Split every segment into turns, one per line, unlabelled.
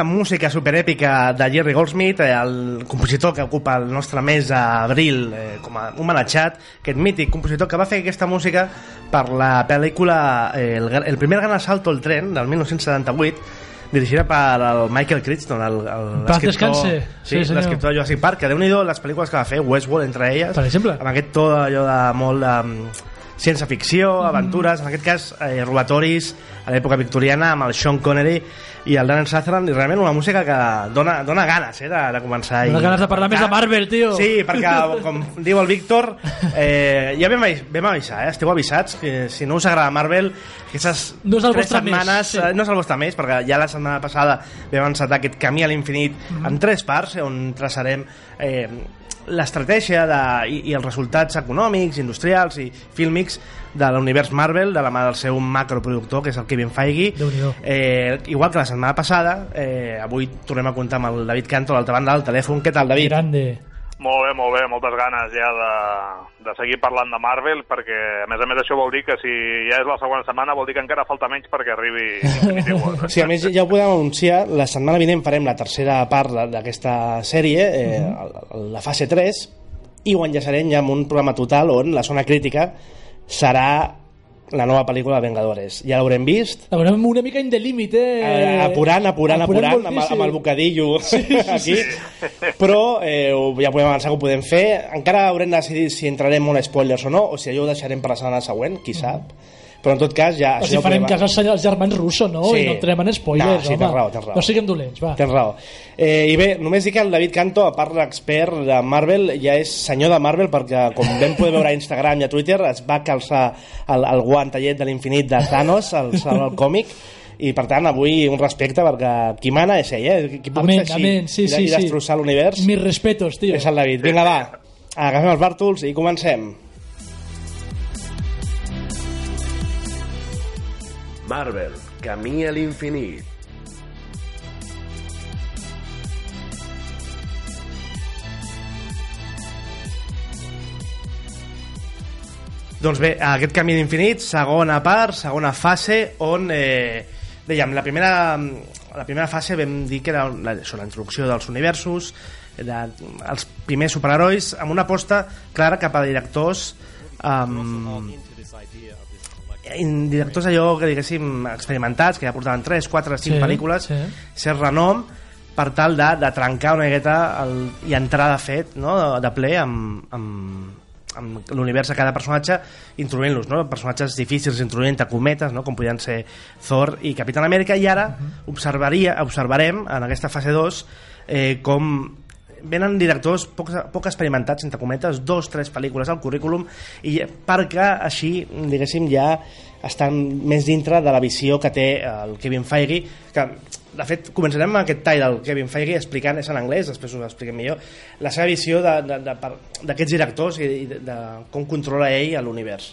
Aquesta música superèpica de Jerry Goldsmith, eh, el compositor que ocupa el nostre mes d'abril eh, com a homenatjat, aquest mític compositor que va fer aquesta música per la pel·lícula eh, el, el primer gran assalto al tren del 1978 dirigida per el Michael Crichton l'escriptor- sí,
Sí,
l'escriptor de Jurassic Park que déu nhi les pel·lícules que va fer Westworld entre elles
Per exemple.
amb aquest to allò de molt de mm, ciència-ficció, aventures, en aquest cas eh, robatoris a l'època victoriana amb el Sean Connery i el Donald Sutherland i realment una música que dona, dona ganes eh, de, de començar
Dona ganes de parlar més de Marvel, tio.
Sí, perquè com diu el Víctor eh, ja vam, vam avisar, eh? esteu avisats que si no us agrada Marvel aquestes
No és el
tres setmanes
sí.
eh, no és el vostre mes perquè ja la setmana passada vam encetar aquest camí a l'infinit
Mhm.
en tres parts eh, on traçarem eh, l'estratègia de, i, i els resultats econòmics, industrials i fílmics de l'univers Marvel de la mà del seu macroproductor que és el Kevin Feige eh, igual que la setmana passada eh, avui tornem a comptar amb el David Canto a l'altra banda del telèfon, què tal David?
Grande.
Molt bé, molt bé, moltes ganes ja de, de seguir parlant de Marvel perquè a més a més això vol dir que si ja és la segona setmana vol dir que encara falta menys perquè arribi Infinity War.
Sí, a més ja ho podem anunciar, la setmana vinent farem la tercera part de- d'aquesta sèrie, eh,
Mhm.
la fase 3, i ho enllaçarem ja amb un programa total on la zona crítica serà la nova pel·lícula de Vengadores. Ja l'haurem vist,
La veurem una mica in the limit, eh?
eh, apurant, apurant, apurant, amb, el-
moltíssim.
amb el bocadillo aquí, però eh, ja podem avançar que ho podem fer. Encara haurem de decidir si entrarem molt spoilers o no, o si allò ho deixarem per la setmana següent, qui sap. Però en tot cas ja...
O si
ja ho
farem cas als germans Russo, no?
Sí.
I no entrem en spoilers,
No, sí,
home.
tens raó, tens raó.
No siguem dolents, va.
Tens raó. Eh, I bé, només dic que el David Canto, a part d'expert de Marvel, ja és senyor de Marvel perquè, com vam poder veure a Instagram i a Twitter, es va calçar el, el guantellet de l'infinit de Thanos, el, el còmic, i per tant avui un respecte perquè qui mana és ell, eh? Qui pot fer així
amén, sí,
i,
sí,
i
sí.
destrossar l'univers
Mis respetos, tio.
és el David. Vinga, va, agafem els bàrtols i comencem.
Marvel, camí a l'infinit.
Doncs bé, aquest camí d'infinit, segona part, segona fase, on, eh, dèiem, la primera, la primera fase vam dir que era la, això, la introducció dels universos, de, els primers superherois, amb una aposta clara cap a directors um, directors allò que diguéssim experimentats, que ja portaven 3, 4, 5
Sí,
pel·lícules,
sí.
ser renom per tal de, de trencar una miqueta el, i entrar de fet no? de, de ple amb, amb, amb l'univers de cada personatge introduint-los, no? personatges difícils introduint entre cometes, no? com podien ser Thor i Capitán Amèrica i ara observaria, observarem en aquesta fase 2 eh, com venen directors poc, poc experimentats, entre cometes, dos, tres pel·lícules al currículum, i perquè així, diguéssim, ja estan més dintre de la visió que té el Kevin Feige, que de fet començarem amb aquest tall del Kevin Feige explicant, és en anglès, després ho expliquem millor, la seva visió de- de- de- d'aquests directors i de, de com controla ell l'univers.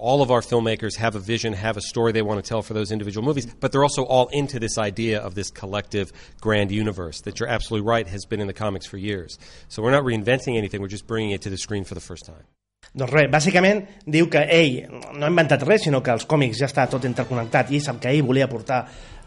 All of our filmmakers have a vision, have a story they want to tell for those individual movies, but they're also all into this idea of this collective grand universe that you're absolutely right has been in the comics for years. So we're not reinventing anything, we're just bringing it to the screen for the first time.
Doncs res, bàsicament diu que ell no ha inventat res, sinó que els còmics ja està tot interconnectat i és el que ell volia portar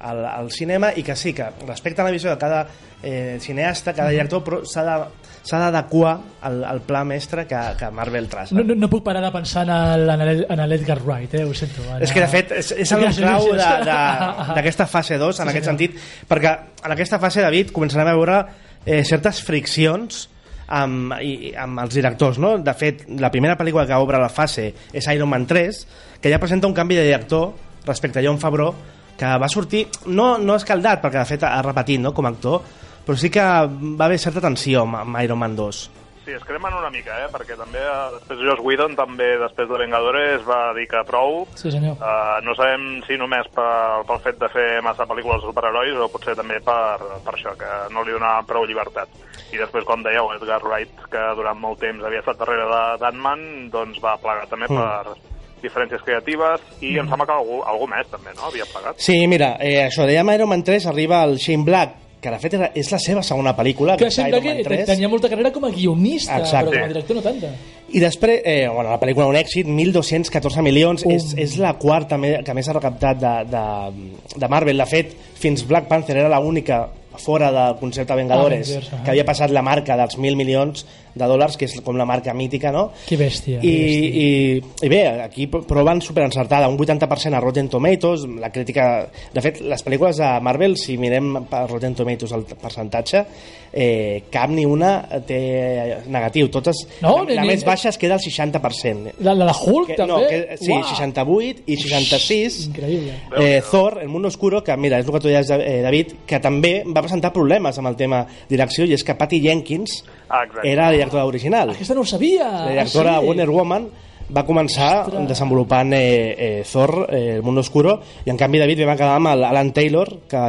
al, al cinema i que sí, que respecta la visió de cada eh, cineasta, cada director, però s'ha de s'ha d'adequar al, al pla mestre que, que Marvel traça.
No, no, no puc parar de pensar en l'Edgar Wright, eh? ho sento. Ara...
És que, de fet, és, és el clau d'aquesta fase 2, en
Sí,
aquest sentit, perquè en aquesta fase, David, començarem a veure eh, certes friccions amb, i, amb els directors, no? De fet, la primera pel·lícula que obre la fase és Iron Man 3, que ja presenta un canvi de director respecte a John Favreau, que va sortir, no, no escaldat, perquè de fet ha repetit no, com a actor, però sí que va haver certa tensió amb, amb Iron Man 2.
sí, es cremen una mica, eh? perquè també eh, després Joss Whedon també després de Vengadores va dir que prou.
Sí, senyor.
Uh, no sabem si només per, pel fet de fer massa pel·lícules de superherois o potser també per, per això, que no li donava prou llibertat. I després, com dèieu, Edgar Wright, que durant molt temps havia estat darrere de- d'Ant-Man, doncs va plegar també
Mm.
per diferències creatives i em sembla que algú, algú més també, no?, havia plegat.
Sí, mira, eh, això, dèiem Iron Man 3, arriba el Shane Black, que de fet era, és la seva segona pel·lícula,
Que sembla que
3.
tenia molta carrera com a guionista,
Exacte.
però com a director no tanta.
I després, eh, bueno, la pel·lícula un èxit, 1.214 milions,
Um.
és, és la quarta que més ha recaptat de, de, de Marvel. De fet, fins Black Panther era l'única fora del concepte Vengadores
Avengers, ah.
que havia passat la marca dels 1.000 milions de dòlars, que és com la marca mítica, no?
Que bèstia.
I,
bèstia.
i, i bé, aquí proven superencertada, un 80% a Rotten Tomatoes, la crítica... De fet, les pel·lícules de Marvel, si mirem per Rotten Tomatoes el percentatge, eh, cap ni una té negatiu. Totes,
No,
la, la
ni-
més baixa es queda al 60%.
La, la de Hulk,
Que,
també?
no, que, sí,
Uau.
68 i 66
Increïble.
eh, Thor, El Mundo Oscuro, que mira, és el que tu deies, eh, David, que també va presentar problemes amb el tema direcció, i és que Patty Jenkins
Ah, exacte.
era la directora original.
Aquesta no ho sabia.
La directora
ah, sí?
Wonder Woman va començar
Ostres.
desenvolupant eh, eh, Thor, eh, El Mundo Oscuro, i en canvi David vam quedar amb Alan Taylor, que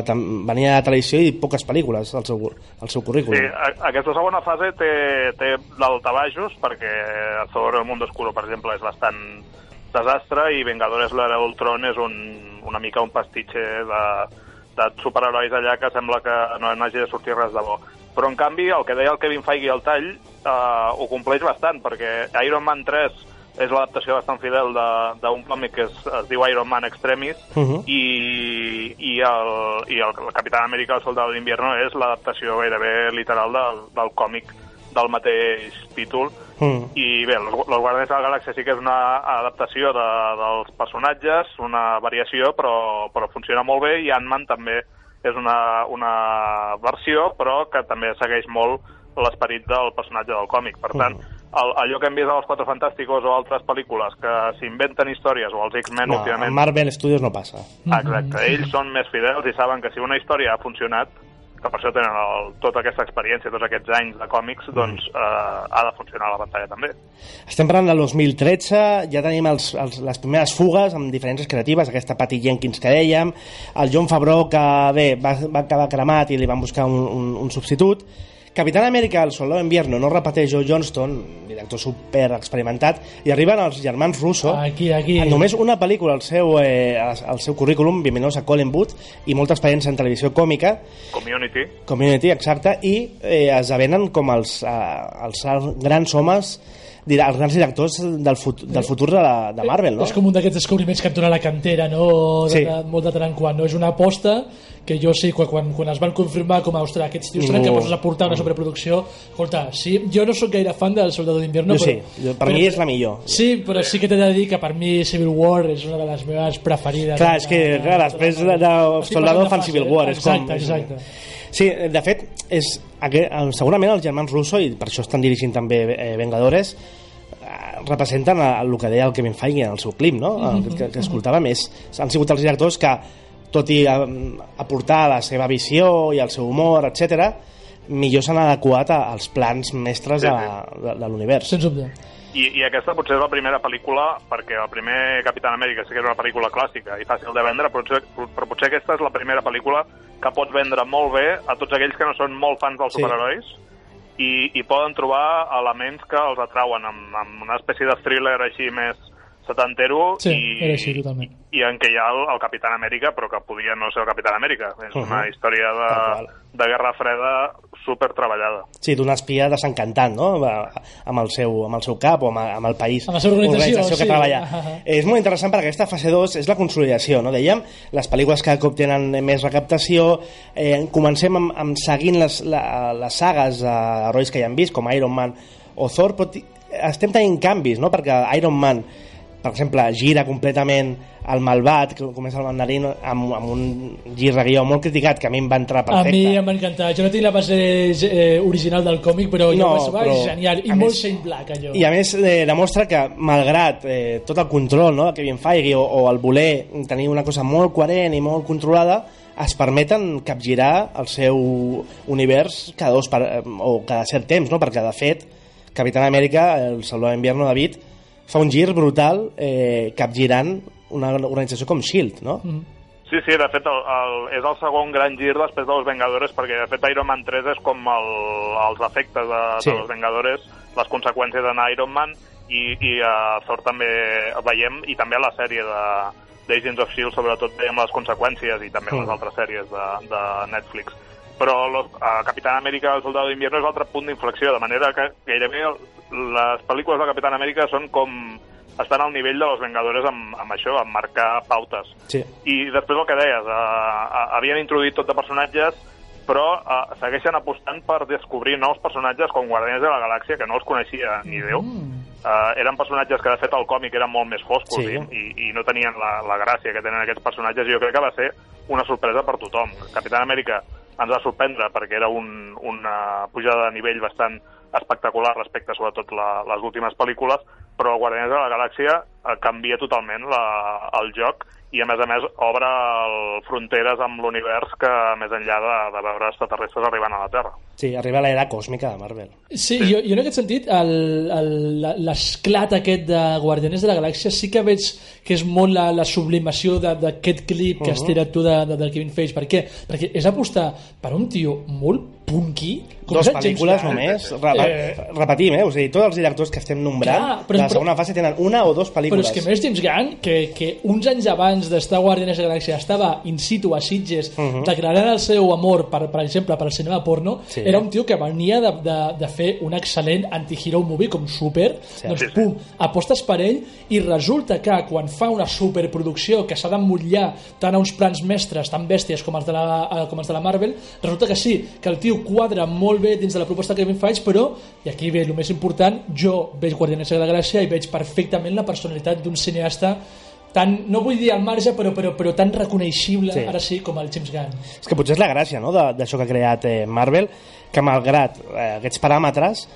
venia de televisió i poques pel·lícules al seu, al seu currículum.
Sí, a, aquesta segona fase té, té daltabaixos, perquè Thor, el Mundo Oscuro, per exemple, és bastant desastre i Vengadores l'Era d'Ultron és un, una mica un pastitxe de, de superherois allà que sembla que no n'hagi de sortir res de bo. Però, en canvi, el que deia el Kevin Feige al tall eh, ho compleix bastant, perquè Iron Man 3 és l'adaptació bastant fidel de- d'un còmic que es, es diu Iron Man Extremis
Uh -huh.
i, i, el, i el, el Capitán América, el Soldado d'Invierno, és l'adaptació gairebé literal del, del còmic del mateix títol.
Mm.
I bé, los, los Guardians de la Galàxia sí que és una adaptació de, dels personatges, una variació, però, però funciona molt bé, i Ant-Man també és una, una versió, però que també segueix molt l'esperit del personatge del còmic. Per tant, el, allò que hem vist als Quatre Fantàsticos o altres pel·lícules que s'inventen històries, o els X-Men
No,
últimament...
Marvel Studios no passa.
Exacte, ells són més fidels i saben que si una història ha funcionat, que per això tenen el, tota aquesta experiència, tots aquests anys de còmics, doncs eh, ha de funcionar a la pantalla també.
Estem parlant del 2013, ja tenim els, els, les primeres fugues amb diferències creatives, aquesta Patty Jenkins que dèiem, el John Favreau que bé, va, va acabar cremat i li van buscar un, un, un substitut, Capitán América, el Soldado d'Invierno, no repeteix Joe Johnston, director super experimentat, i arriben els germans Russo,
Aquí, aquí.
amb només una pel·lícula al seu, eh, al seu currículum, Bienvenidos a Collinwood, i molta experiència en televisió còmica,
Community,
Community, exacte, i eh, esdevenen com els, eh, els grans homes, dir- els grans directors del, fut del futur de, la, de Marvel, no?
És com un d'aquests descobriments que et dona la cantera, no? De,
Sí.
de, molt de tant en quant, no? És una aposta que jo sí, quan, quan, quan es van confirmar com a, ostres, aquests tios seran capaços de portar una superproducció, escolta, sí, jo no sóc gaire fan del Soldado d'Invierno,
sí,
però...
jo, per mi és la millor.
Sí, però sí que t'he de dir que per mi Civil War és una de les meves preferides.
Clar, és que, clar, després de, de Soldado fan Civil
eh?
War. És com,
Exacte, exacte.
Sí, de fet, és, aquest, segurament els germans Russo, i per això estan dirigint també eh, Vengadores, eh, representen a- el que deia el Kevin Feige en el seu clip, no? El que, que escoltàvem és, han sigut els directors que, tot i eh, aportar la seva visió i el seu humor, etc, millor s'han adequat a- als plans mestres de, de, de l'univers.
Sens dubte.
I, i aquesta potser és la primera pel·lícula, perquè el primer Capitán Amèrica sí que és una pel·lícula clàssica i fàcil de vendre, però potser, però potser aquesta és la primera pel·lícula que pots vendre molt bé a tots aquells que no són molt fans dels
Sí.
superherois i, i poden trobar elements que els atrauen amb, amb una espècie de thriller així més setantero
Sí,
i,
així, totalment.
i en què hi ha el, el Capitán Amèrica, però que podia no ser el Capitán Amèrica. És una
Mhm.
història
Tal qual.
de, de Guerra Freda super treballada.
Sí, d'un espia desencantant, no? Amb el seu, amb el seu cap o amb, amb el país.
Amb la seva organització,
que
sí.
treballa.
Ah.
És molt interessant perquè aquesta fase 2 és la consolidació, no? Dèiem, les pel·lícules cada cop tenen més recaptació, eh, comencem amb, amb seguint les, la, les sagues d'herois que ja hem vist, com Iron Man o Thor, però estem tenint canvis, no? Perquè Iron Man per exemple, gira completament el malvat, que comença el mandarín amb, amb un gir de guió molt criticat, que a mi em va entrar
A
perfecte.
mi em va encantar. Jo no tinc la base eh, original del còmic, però jo
No,
vaig trobar
però,
genial. I
a
molt
més-
Shane Black, allò.
I a més eh, demostra que malgrat eh, tot el control no, de Kevin Feige o, o el voler tenir una cosa molt coherent i molt controlada es permeten capgirar el seu univers cada dos per, eh, o cada cert temps, no? perquè de fet Capitán Amèrica, el Soldado d'Invierno, David, fa un gir brutal eh, capgirant una organització com S.H.I.E.L.D., no? Mm.
Sí, sí, de fet el, el, és el segon gran gir després dels Vengadores perquè de fet Iron Man 3 és com el, els efectes de,
Sí.
dels Vengadores, les conseqüències en Iron Man i, i a Thor també veiem i també a la sèrie de d'Agents of S.H.I.E.L.D. sobretot veiem les conseqüències i també
Mm.
les altres sèries de, de Netflix però los, a Capitán Amèrica el Soldado d'Invierno és l'altre punt d'inflexió de manera que gairebé el, les pel·lícules de Capitán Amèrica són com estan al nivell de los Vengadores amb, amb això, amb marcar pautes
Sí.
i després el que deies, eh, eh, havien introduït tot de personatges, però eh, segueixen apostant per descobrir nous personatges com Guardians de la Galàxia, que no els coneixia ni Déu. Eh, eren personatges que, de fet, al còmic eren molt més foscos
Sí.
i, i, i no tenien la, la gràcia que tenen aquests personatges, i jo crec que va ser una sorpresa per tothom. Capitán Amèrica ens va sorprendre perquè era un, una pujada de nivell bastant espectacular respecte sobretot la, les últimes pel·lícules, però Guardians de la Galàxia eh, canvia totalment la, el joc i a més a més obre el, fronteres amb l'univers que més enllà de, de veure extraterrestres arribant a la Terra.
Sí, arriba l'era còsmica de Marvel.
Sí, jo, jo en aquest sentit, l'esclat aquest de Guardianes de la Galàxia sí que veig que és molt la, la sublimació d'aquest clip que has tirat tu de, de, del Kevin Feige. Per què? Perquè és apostar per un tio molt punky, com
Dos pel·lícules
Gunn.
només. Re
Eh,
repetim, eh? O sigui, tots els directors que estem nombrant
Clar,
de
però-
la segona fase tenen una o dos
Però
pel·lícules.
és que més James Gunn, que, que uns anys abans d'estar a Guardianes de la Galàxia estava in situ a Sitges, declarant el seu amor, per, per exemple, per al cinema porno,
Sí.
era un tio que venia de, de, de fer un excel·lent anti-hero movie com Super, doncs
Sí, sí.
pum, apostes per ell i resulta que quan fa una superproducció que s'ha d'emmotllar tant a uns plans mestres tan bèsties com els, de la, eh, com els de la Marvel, resulta que sí, que el tio quadra molt bé dins de la proposta que Kevin Feige, però, i aquí ve el més important, jo veig Guardianes de la Galàxia i veig perfectament la personalitat d'un cineasta tan, no vull dir al marge, però, però, però tan reconeixible,
Sí.
ara sí, com el James Gunn.
És que potser és la gràcia no? d'això que ha creat eh, Marvel, que malgrat eh, aquests paràmetres,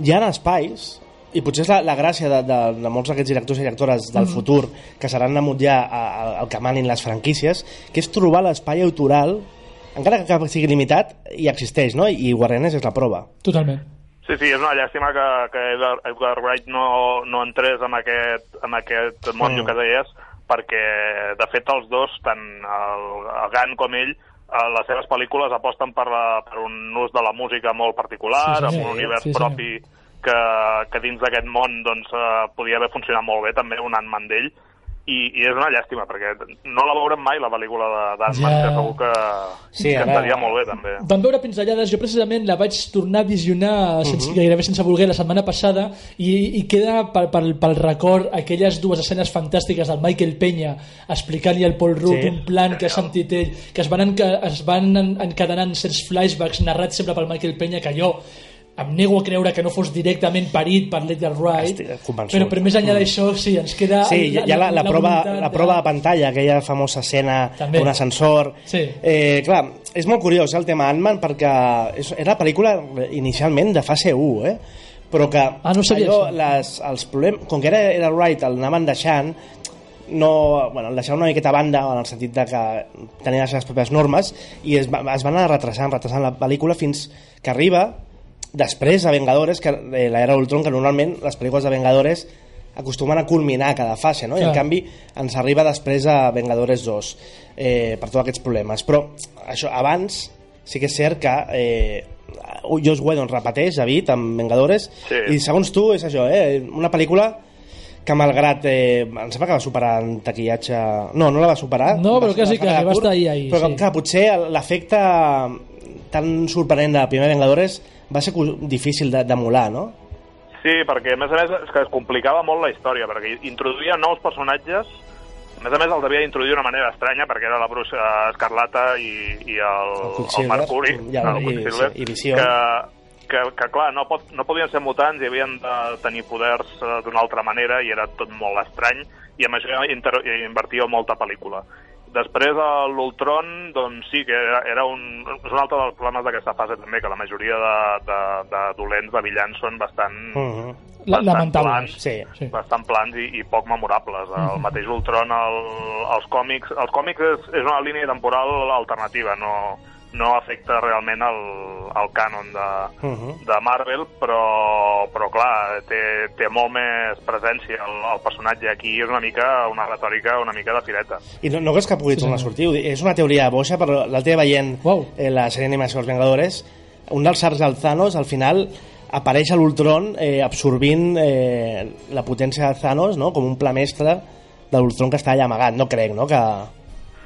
hi ha espais i potser és la, la gràcia de, de, de molts d'aquests directors i directores del futur que seran de mutlllar al que manin les franquícies, que és trobar l'espai autoral encara que sigui limitat, i existeix, no? I Guardianes és la prova.
Totalment.
Sí, sí, és una llàstima que, que Edgar, Wright no, no entrés en aquest, en aquest monyo
Mm.
que deies, perquè, de fet, els dos, tant el, el Gunn com ell, a les seves pel·lícules aposten per, la, per un ús de la música molt particular,
Sí,
amb
senyor.
un univers
Sí, senyor.
propi que, que dins d'aquest món doncs, eh, podia haver funcionat molt bé, també un Ant-Man d'ell, i, i és una llàstima, perquè no la veurem mai, la pel·lícula de- d'Ant-Man,
Ja.
que segur que,
Sí,
que
ara-
molt bé, també.
Vam veure pinzellades, jo precisament la vaig tornar a visionar sense, gairebé sense voler la setmana passada i, i queda pel, pel, pel record aquelles dues escenes fantàstiques del Michael Peña explicant-li al Paul Rudd
Sí.
un plan que ha sentit ell, que es van, enca, es van en- encadenant certs flashbacks narrats sempre pel Michael Peña que jo em nego a creure que no fos directament parit per l'Edgar Wright però, però més enllà d'això sí, ens queda
Sí, hi ha la, la, prova,
voluntat
la
de-
prova de pantalla, aquella famosa escena d'un ascensor.
Sí.
Eh, clar, és molt curiós eh, el tema Ant-Man perquè és, era la pel·lícula inicialment de fase 1, eh? però que
Ah, no
allò,
això.
les, els problemes, com que era, era Wright, el anaven deixant no, bueno, el deixaven una miqueta a banda en el sentit de que tenia les seves pròpies normes i es, va, es van anar retrasant, retrasant la pel·lícula fins que arriba després de Vengadores, que eh, l'era Ultron, que normalment les pel·lícules de Vengadores acostumen a culminar cada fase, no? i en
Clar.
canvi ens arriba després a Vengadores 2 eh, per tots aquests problemes però això abans sí que és cert que eh, Joss Whedon repeteix David amb Vengadores
Sí.
i segons tu és això, eh, una pel·lícula que malgrat eh, em sembla que va superar en taquillatge no, no la va superar
No, però
va,
quasi
va
que va estar ahí, ahí,
però
sí.
clar, potser l'efecte tan sorprenent de la primera Vengadores va ser difícil de- d'emular, no?
Sí, perquè a més a més és que es complicava molt la història, perquè introduïa nous personatges, a més a més els havia d'introduir d'una manera estranya, perquè era la bruixa escarlata i, i el,
El
el, Mercuri,
i el- i- sí, i Visió.
que, que, que clar, no, pot, no podien ser mutants i havien de tenir poders eh, d'una altra manera i era tot molt estrany i amb això inter, invertia molta pel·lícula. Després a l'Ultron, doncs sí que era, era un, és un altre dels problemes d'aquesta fase també, que la majoria de, de, de dolents, de villans, són bastant,
Uh -huh.
La-
bastant
lamentables.
plans,
Sí.
Sí.
bastant plans i, i poc memorables. El mateix Ultron, el, els còmics... Els còmics és, és una línia temporal alternativa, no, no afecta realment el, el cànon de,
Uh -huh.
de Marvel, però, però clar, té, té molt més presència el, el personatge. Aquí és una mica una retòrica una mica de fireta.
I no, no creus que pugui tornar a sortir? És una teoria boixa, però l'altre dia veient
Uau.
eh, la sèrie d'animació dels Vengadores, un dels arcs del Thanos, al final, apareix a l'Ultron eh, absorbint eh, la potència de Thanos no? com un pla mestre de l'Ultron que està allà amagat. No crec, no?, que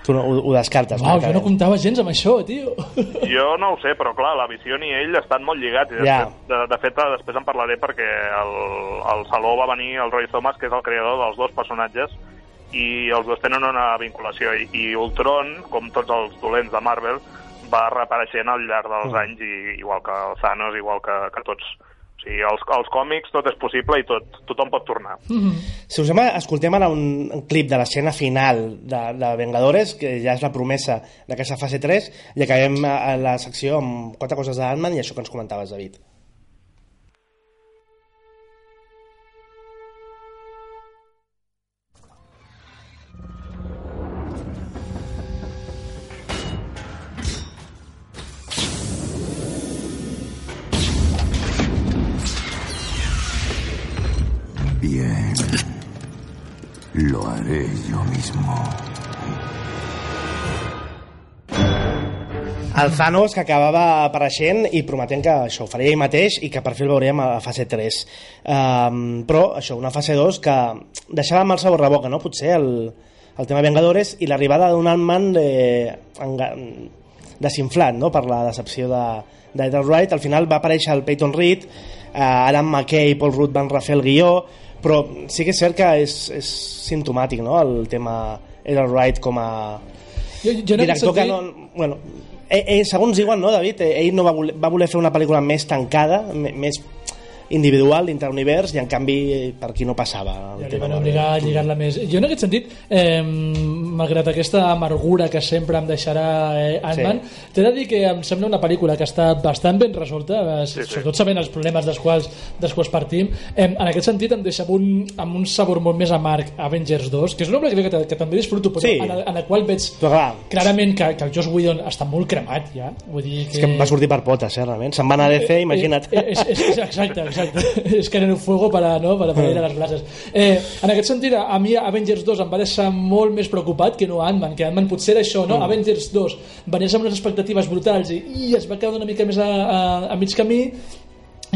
tu no, ho, ho descartes.
Uau, jo no comptava gens amb això, tio.
Jo no ho sé, però clar, la visió i ell estan molt lligats. I de,
Ja.
fet, de, de fet, després en parlaré perquè el, al Saló va venir el Roy Thomas, que és el creador dels dos personatges, i els dos tenen una vinculació. I, i Ultron, com tots els dolents de Marvel, va reapareixent al llarg dels anys, i, igual que el Thanos, igual que, que tots. O sigui, als, als còmics tot és possible i tot, tothom pot tornar.
Si us sembla, escoltem ara un, un clip de l'escena final de, de Vengadores, que ja és la promesa d'aquesta fase 3, i acabem a, a la secció amb quatre coses d'Ant-Man i això que ens comentaves, David.
Lo haré yo mismo.
El Thanos que acabava apareixent i prometent que això ho faria ell mateix i que per fi el veuríem a la fase 3 um, però això, una fase 2 que deixava mal sabor de boca no? potser el, el tema Vengadores i l'arribada d'un Ant-Man desinflat no? per la decepció de, d'Edgar Wright al final va aparèixer el Peyton Reed eh, Adam McKay i Paul Rudd van refer el guió però sí que és cert que és, és simptomàtic no? el tema Edgar Wright com a
Jo, jo aquest
director que no... Bueno, eh, eh, segons diuen, no, David? Eh, ell no va voler, va voler fer una pel·lícula més tancada, més individual dintre l'univers i en canvi eh, per aquí no passava el
Ja
tema
van obligar a lligar-la més. Jo en aquest sentit, eh, malgrat aquesta amargura que sempre em deixarà eh, Ant-Man,
Sí.
t'he de dir que em sembla una pel·lícula que està bastant ben resolta, eh,
Sí, sí.
sobretot sabent els problemes dels quals, dels quals partim. Eh, en aquest sentit em deixa amb un, amb un sabor molt més amarg Avengers 2, que és una pel·lícula que, que també disfruto, però
Sí.
en, el, en la qual veig
clar,
clarament que, que el Joss Whedon està molt cremat ja. Vull dir que...
és que va sortir per potes, eh, realment. Se'n va anar a DC, imagina't.
Eh, és, és, és, exacte, exacte. és que en el fuego para, no, para, para ir a les brases. Eh, en aquest sentit, a mi Avengers 2 em va deixar molt més preocupat que no Ant-Man, que Ant-Man potser era això, no? Avengers 2 venies amb unes expectatives brutals i, i es va quedar una mica més a, a, a mig camí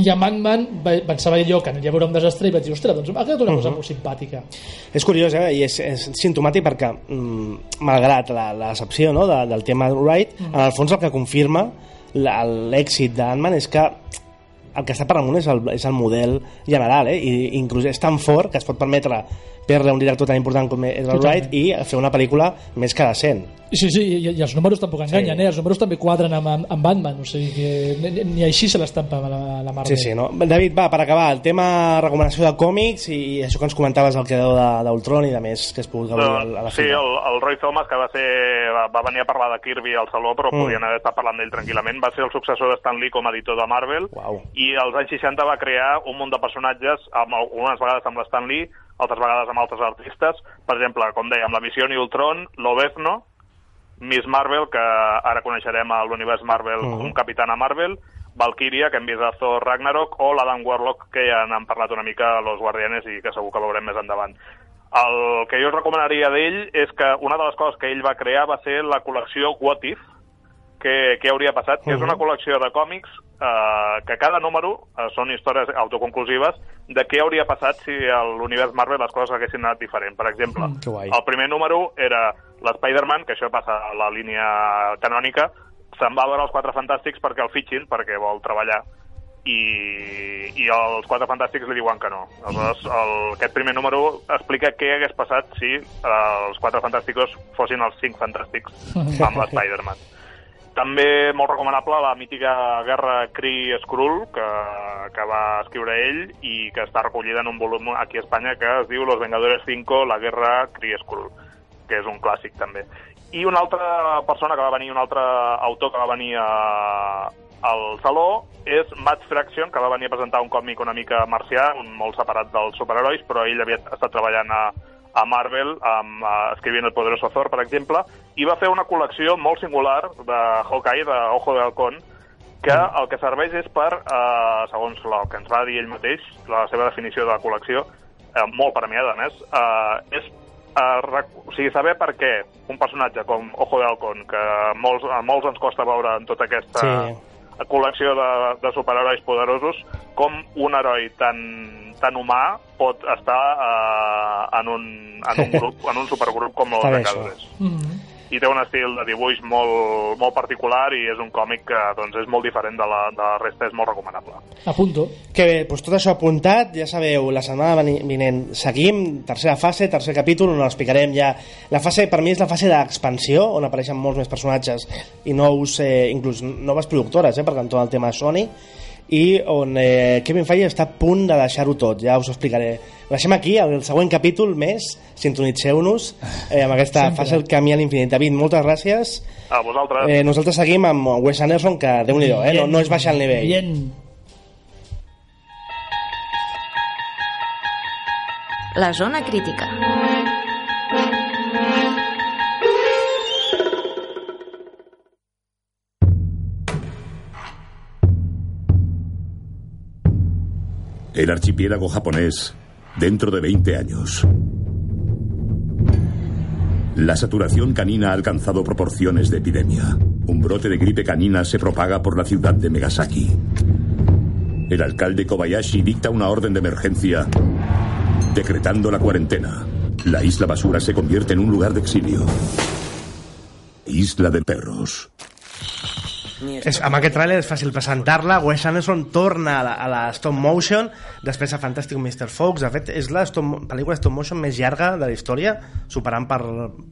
i amb Ant-Man va- pensava allò que aniria a veure un desastre i vaig dir, ostres, doncs ha quedat una cosa molt simpàtica.
És curiós, eh? I és, és simptomàtic perquè, mm, malgrat la, la decepció no? de, del tema Wright,
Mm.
en el fons el que confirma l'èxit d'Ant-Man és que el que està per amunt és el, és el model general, eh? I inclús és tan fort que es pot permetre perdre un director tan important com Edgar
Totalment.
Wright i fer una pel·lícula més que decent.
Sí, sí, i, i els números tampoc enganyen,
Sí.
eh? Els números també quadren amb, amb, amb Batman, o sigui que ni, ni així se l'estampa la, la Marvel.
Sí, sí, no? David, va, per acabar, el tema recomanació de còmics i això que ens comentaves del creador de- d'Ultron i de més que has pogut gaudir a la- a la
sí, el, el Roy Thomas, que va, ser, va, va venir a parlar de Kirby al Saló, però
Mm.
podien haver estat parlant d'ell tranquil·lament, va ser el successor de Stan Lee com a editor de Marvel,
Uau.
i als anys 60 va crear un munt de personatges, amb, algunes vegades amb l'Stan Lee, altres vegades amb altres artistes, per exemple, com amb la Visió i Ultron, Lobezno, Miss Marvel, que ara coneixerem a l'univers Marvel
Mhm.
com Capitana Marvel, Valkyria, que hem vist a Thor Ragnarok, o l'Adam Warlock, que ja n'han parlat una mica a Los Guardianes i que segur que veurem més endavant. El que jo us recomanaria d'ell és que una de les coses que ell va crear va ser la col·lecció What If, que, que hauria passat, que és una col·lecció de còmics eh, que cada número eh, són històries autoconclusives de què hauria passat si a l'univers Marvel les coses haguessin anat diferent. Per exemple,
guai.
el primer número era l'Spider-Man, que això passa a la línia canònica, se'n va a veure els Quatre Fantàstics perquè el fitxin, perquè vol treballar, i, i els Quatre Fantàstics li diuen que no. Aleshores, el, aquest primer número explica què hagués passat si eh, els Quatre Fantàsticos fossin els Cinc Fantàstics amb l'Spider-Man. També molt recomanable la mítica guerra Kree-Skrull que, que va escriure ell i que està recollida en un volum aquí a Espanya que es diu Los Vengadores 5, la guerra Kree-Skrull, que és un clàssic també. I una altra persona que va venir, un altre autor que va venir a, al Saló és Matt Fraction, que va venir a presentar un còmic una mica marcià, un molt separat dels superherois, però ell havia estat treballant a, a Marvel amb, uh, escrivint El poderoso Thor, per exemple, i va fer una col·lecció molt singular de Hawkeye, de Ojo de Halcón, que el que serveix és per, eh, segons el que ens va dir ell mateix, la seva definició de la col·lecció, eh, molt premiada, a més, eh, és eh, rec- o sigui, saber per què un personatge com Ojo de Halcón, que a molts, a molts ens costa veure en tota aquesta
Sí.
col·lecció de, de superherois poderosos, com un heroi tan, tan humà pot estar eh, en, un, en un grup, en un supergrup com el de. Cadres.
Mm.
I té un estil de dibuix molt, molt particular i és un còmic que doncs, és molt diferent de la, de la resta, és molt recomanable.
A punto.
Que bé, doncs tot això apuntat, ja sabeu, la setmana vinent seguim, tercera fase, tercer capítol, on explicarem ja... La fase, per mi, és la fase d'expansió, on apareixen molts més personatges i nous, eh, inclús noves productores, eh, per tant, tot el tema de Sony, i on eh, Kevin Feige està a punt de deixar-ho tot, ja us ho explicaré. Ho deixem aquí, el següent capítol més, sintonitzeu-nos eh, amb aquesta
Sempre.
fase del camí a l'infinit. David, moltes gràcies.
A vosaltres.
Eh, nosaltres seguim amb Wes Anderson, que déu-n'hi-do, eh? no, no es baixa el nivell.
Bien.
La zona crítica.
El archipiélago japonés dentro de 20 años. La saturación canina ha alcanzado proporciones de epidemia. Un brote de gripe canina se propaga por la ciudad de Megasaki. El alcalde Kobayashi dicta una orden de emergencia decretando la cuarentena. La isla basura se convierte en un lugar de exilio. Isla de perros.
És, amb aquest tràiler és fàcil presentar-la. Wes Anderson torna a la, a la stop motion. Després a Fantastic Mr. Fox. De fet és la stop, pel·lícula stop motion més llarga de la història superant per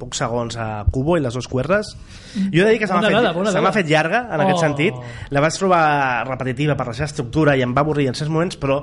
pocs segons a Kubo i les dos cuerres jo he de dir que se m'ha fet, se fet llarga en aquest
Oh.
sentit. La vaig trobar repetitiva per la seva estructura i em va avorrir en certs moments però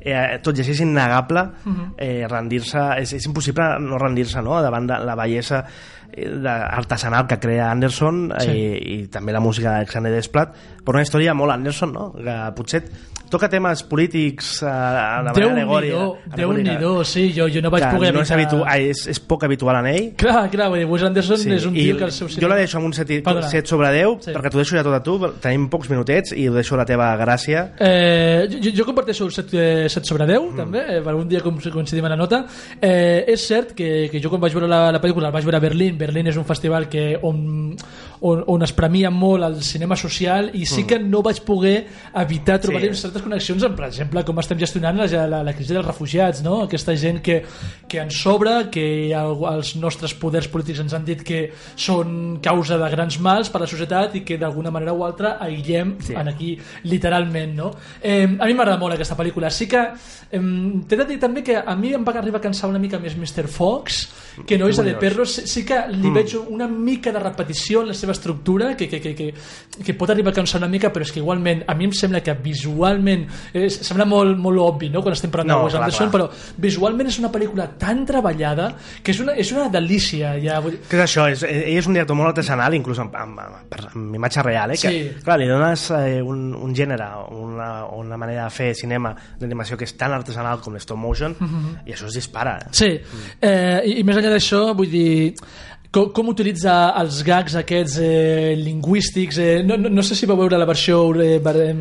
eh, tot i així és innegable
Mhm.
eh, rendir-se és, és impossible no rendir-se no? davant de la bellesa eh, de- artesanal que crea Anderson
Sí.
eh, i també la música d'Alexander Desplat per una història molt Anderson no? que potser toca temes polítics eh, de manera alegòrica
Déu-n'hi-do, Déu-n'hi-do, sí, jo, jo no vaig poder
no és, habitu ai, és, és poc habitual en ell
Clar, clar, vull dir, Wes Anderson
Sí,
és un
i
tio que el seu
jo la deixo amb un 7,
Perdona.
7 sobre 10
Sí.
perquè t'ho deixo ja tot a tu tenim pocs minutets i ho deixo a la teva gràcia
Eh, jo, jo comparteixo el 7, 7 sobre 10 mm. també, eh, per un dia com coincidim a la nota eh, és cert que, que jo quan vaig veure la, la pel·lícula la vaig veure a Berlín Berlín és un festival que on, on, on es premia molt el cinema social i sí que no vaig poder evitar trobar
Sí.
sí. certes connexions amb, per exemple, com estem gestionant la, la, la crisi dels refugiats no? aquesta gent que, que ens sobra que el, els nostres poders polítics ens han dit que són causa de grans mals per a la societat i que d'alguna manera o altra aïllem sí. en aquí literalment no? eh, a mi m'agrada molt aquesta pel·lícula sí que eh, t'he de dir també que a mi em va arribar a cansar una mica més Mr. Fox que no és de Perros sí, sí que li mm. veig una mica de repetició en la seva estructura que, que, que, que, que pot arribar a cansar una mica però és que igualment a mi em sembla que visualment eh, sembla molt, molt obvi no? quan estem parlant
No,
de Wes Anderson
clar.
però visualment és una pel·lícula tan treballada que és una, és una delícia ja,
que és això, és, ell és un director molt artesanal inclús amb, amb, amb, amb imatge real eh? que,
Sí.
clar, li dones eh, un, un gènere una, una manera de fer cinema d'animació que és tan artesanal com l'stop motion i això es dispara?
Sí, eh, i, i més enllà d'això, vull dir, com, com utilitza els gags aquests eh, lingüístics eh, no, no, no sé si vau veure la versió eh,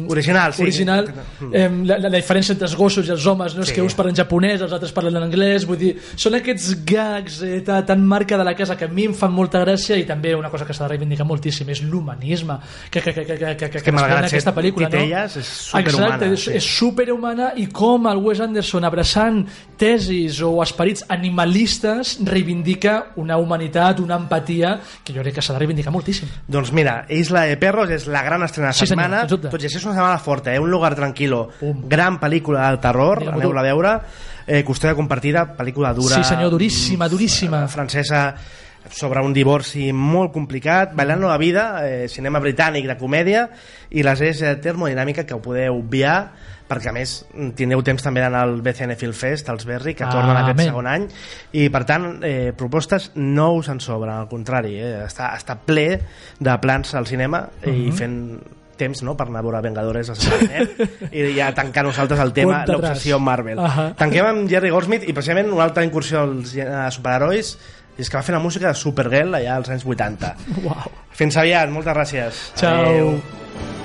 Original, sí.
original eh, la, la, la diferència entre els gossos i els homes no? és
Sí.
que uns parlen japonès, els altres parlen en anglès vull dir, són aquests gags eh, ta- tan marca de la casa que a mi em fan molta gràcia i també una cosa que s'ha de reivindicar moltíssim és l'humanisme que, que, que, que, que, que, que,
que
desprèn aquesta pel·lícula no?
és superhumana,
Exacte, és,
sí.
és superhumana i com el Wes Anderson abraçant tesis o esperits animalistes reivindica una humanitat, una empatia que jo crec que s'ha de reivindicar moltíssim
Doncs mira, Isla de Perros és la gran estrena de
Sí, senyor,
setmana.
dubte.
Tot i així és una setmana forta, eh? Un lugar tranquilo.
Pum.
Gran pel·lícula del terror, aneu-la a veure. Eh, custòdia compartida, pel·lícula dura.
Sí, senyor, duríssima, duríssima.
eh, Francesa sobre un divorci molt complicat, Bailando la vida, eh, cinema britànic de comèdia, i les és eh, termodinàmica que ho podeu obviar, perquè a més tindreu temps també d'anar al BCN Film Fest, als Berri, que tornen aquest
Amén.
segon any, i per tant, eh, propostes no us en sobren, al contrari, eh, està, està ple de plans al cinema
Mhm.
i fent temps no, per anar a veure Vengadores a i ja tancar nosaltres el tema, l'obsessió Marvel.
Ahà.
Tanquem amb Jerry Goldsmith i precisament una altra incursió als eh, superherois i és que va fer la música de Supergirl allà als anys 80.
Uau.
Fins aviat, moltes gràcies.
Ciao.
Adéu.